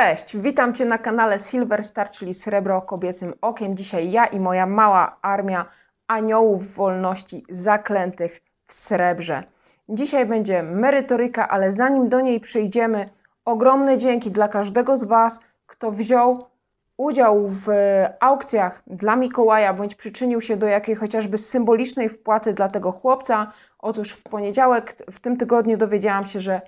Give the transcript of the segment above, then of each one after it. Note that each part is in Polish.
Cześć, witam Cię na kanale Silver Star, czyli Srebro kobiecym okiem. Dzisiaj ja i moja mała armia aniołów wolności zaklętych w srebrze. Dzisiaj będzie merytoryka, ale zanim do niej przejdziemy, ogromne dzięki dla każdego z Was, kto wziął udział w aukcjach dla Mikołaja, bądź przyczynił się do jakiej chociażby symbolicznej wpłaty dla tego chłopca. Otóż w poniedziałek w tym tygodniu dowiedziałam się, że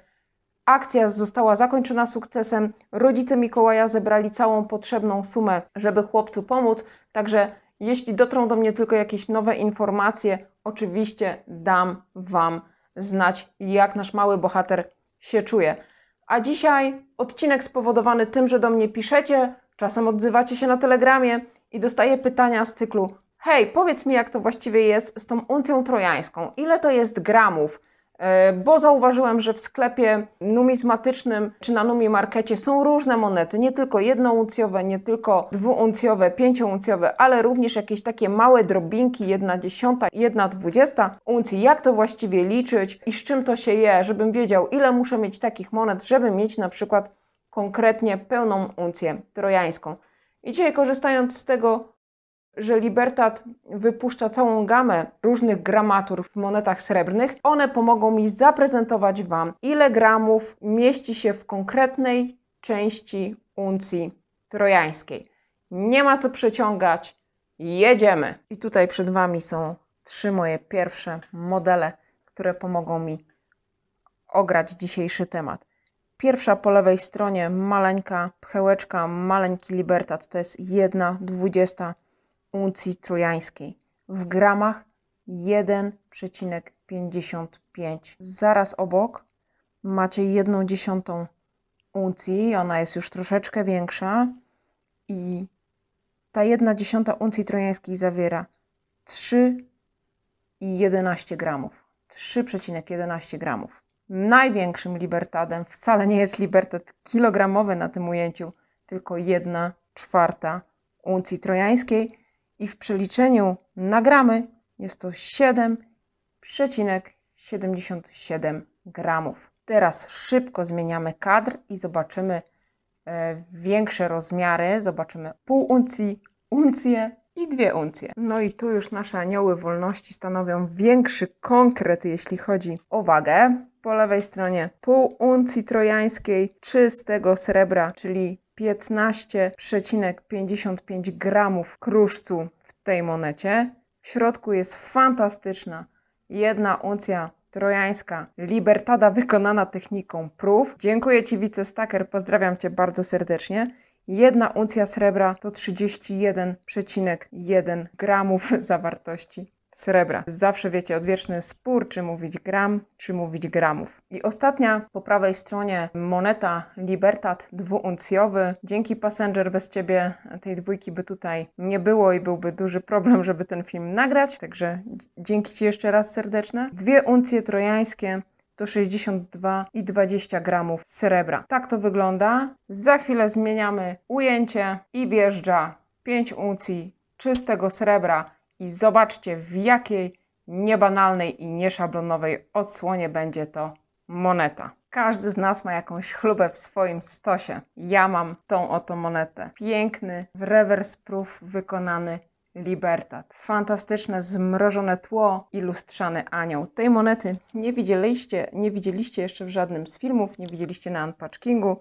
Akcja została zakończona sukcesem. Rodzice Mikołaja zebrali całą potrzebną sumę, żeby chłopcu pomóc. Także jeśli dotrą do mnie tylko jakieś nowe informacje, oczywiście dam Wam znać, jak nasz mały bohater się czuje. A dzisiaj odcinek spowodowany tym, że do mnie piszecie, czasem odzywacie się na telegramie i dostaję pytania z cyklu: Hej, powiedz mi, jak to właściwie jest z tą uncją trojańską? Ile to jest gramów? E, bo zauważyłem, że w sklepie numizmatycznym czy na Numimarkecie są różne monety, nie tylko jednouncjowe, nie tylko dwuuncjowe, pięciouncjowe, ale również jakieś takie małe drobinki, jedna dziesiąta, jedna dwudziesta uncji. Jak to właściwie liczyć i z czym to się je, żebym wiedział, ile muszę mieć takich monet, żeby mieć na przykład konkretnie pełną uncję trojańską. I dzisiaj korzystając z tego, że Libertat wypuszcza całą gamę różnych gramatur w monetach srebrnych. One pomogą mi zaprezentować Wam, ile gramów mieści się w konkretnej części uncji trojańskiej. Nie ma co przeciągać, jedziemy. I tutaj przed Wami są trzy moje pierwsze modele, które pomogą mi ograć dzisiejszy temat. Pierwsza po lewej stronie maleńka pchełeczka, maleńki Libertat, to jest jedna dwudziesta uncji trojańskiej. W gramach 1,55. Zaraz obok macie jedną dziesiątą uncji, ona jest już troszeczkę większa i ta jedna dziesiąta uncji trojańskiej zawiera 3,11 gramów. 3,11 gramów. Największym libertadem wcale nie jest libertad kilogramowy na tym ujęciu, tylko 1 czwarta uncji trojańskiej i w przeliczeniu na gramy jest to 7,77 gramów. Teraz szybko zmieniamy kadr i zobaczymy e, większe rozmiary. Zobaczymy pół uncji, uncję i dwie uncje. No i tu już nasze anioły wolności stanowią większy konkret, jeśli chodzi o wagę. Po lewej stronie pół uncji trojańskiej czystego srebra, czyli 15,55 gramów kruszcu w tej monecie. W środku jest fantastyczna jedna uncja trojańska Libertada wykonana techniką prób. Dziękuję Ci wicestaker, pozdrawiam Cię bardzo serdecznie. Jedna uncja srebra to 31,1 gramów zawartości srebra. Zawsze wiecie, odwieczny spór, czy mówić gram, czy mówić gramów. I ostatnia po prawej stronie moneta Libertat dwuuncjowy. Dzięki Passenger bez ciebie tej dwójki by tutaj nie było i byłby duży problem, żeby ten film nagrać. Także dzięki Ci jeszcze raz serdeczne. Dwie uncje trojańskie to 62,20 gramów srebra. Tak to wygląda. Za chwilę zmieniamy ujęcie i wjeżdża 5 uncji czystego srebra i zobaczcie, w jakiej niebanalnej i nieszablonowej odsłonie będzie to moneta. Każdy z nas ma jakąś chlubę w swoim stosie. Ja mam tą oto monetę. Piękny, w reverse proof wykonany Libertat. Fantastyczne, zmrożone tło i lustrzany anioł. Tej monety nie widzieliście, nie widzieliście jeszcze w żadnym z filmów, nie widzieliście na unpatchingu.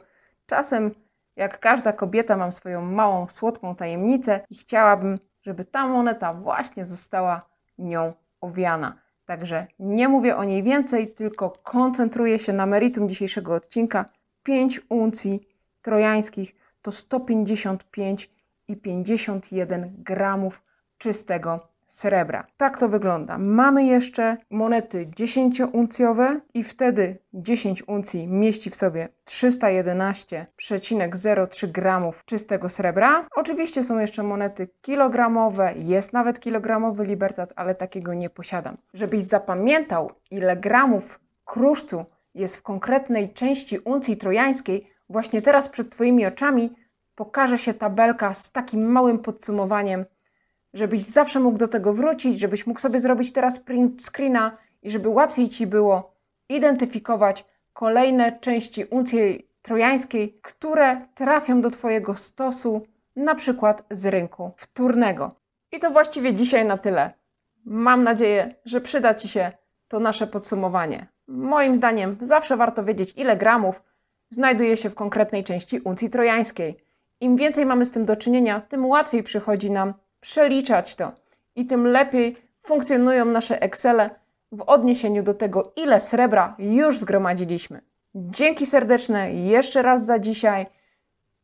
Czasem, jak każda kobieta, mam swoją małą, słodką tajemnicę i chciałabym żeby ta moneta właśnie została nią owiana. Także nie mówię o niej więcej, tylko koncentruję się na meritum dzisiejszego odcinka. 5 uncji trojańskich to 155,51 gramów czystego srebra. Tak to wygląda. Mamy jeszcze monety 10-uncjowe i wtedy 10 uncji mieści w sobie 311,03 gramów czystego srebra. Oczywiście są jeszcze monety kilogramowe, jest nawet kilogramowy Libertat, ale takiego nie posiadam. Żebyś zapamiętał, ile gramów kruszcu jest w konkretnej części uncji trojańskiej, właśnie teraz przed Twoimi oczami pokaże się tabelka z takim małym podsumowaniem żebyś zawsze mógł do tego wrócić, żebyś mógł sobie zrobić teraz print screena i żeby łatwiej Ci było identyfikować kolejne części uncji trojańskiej, które trafią do Twojego stosu, na przykład z rynku wtórnego. I to właściwie dzisiaj na tyle. Mam nadzieję, że przyda Ci się to nasze podsumowanie. Moim zdaniem zawsze warto wiedzieć, ile gramów znajduje się w konkretnej części uncji trojańskiej. Im więcej mamy z tym do czynienia, tym łatwiej przychodzi nam przeliczać to i tym lepiej funkcjonują nasze Excele w odniesieniu do tego, ile srebra już zgromadziliśmy. Dzięki serdeczne jeszcze raz za dzisiaj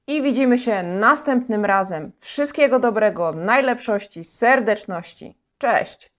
i widzimy się następnym razem. Wszystkiego dobrego, najlepszości, serdeczności. Cześć!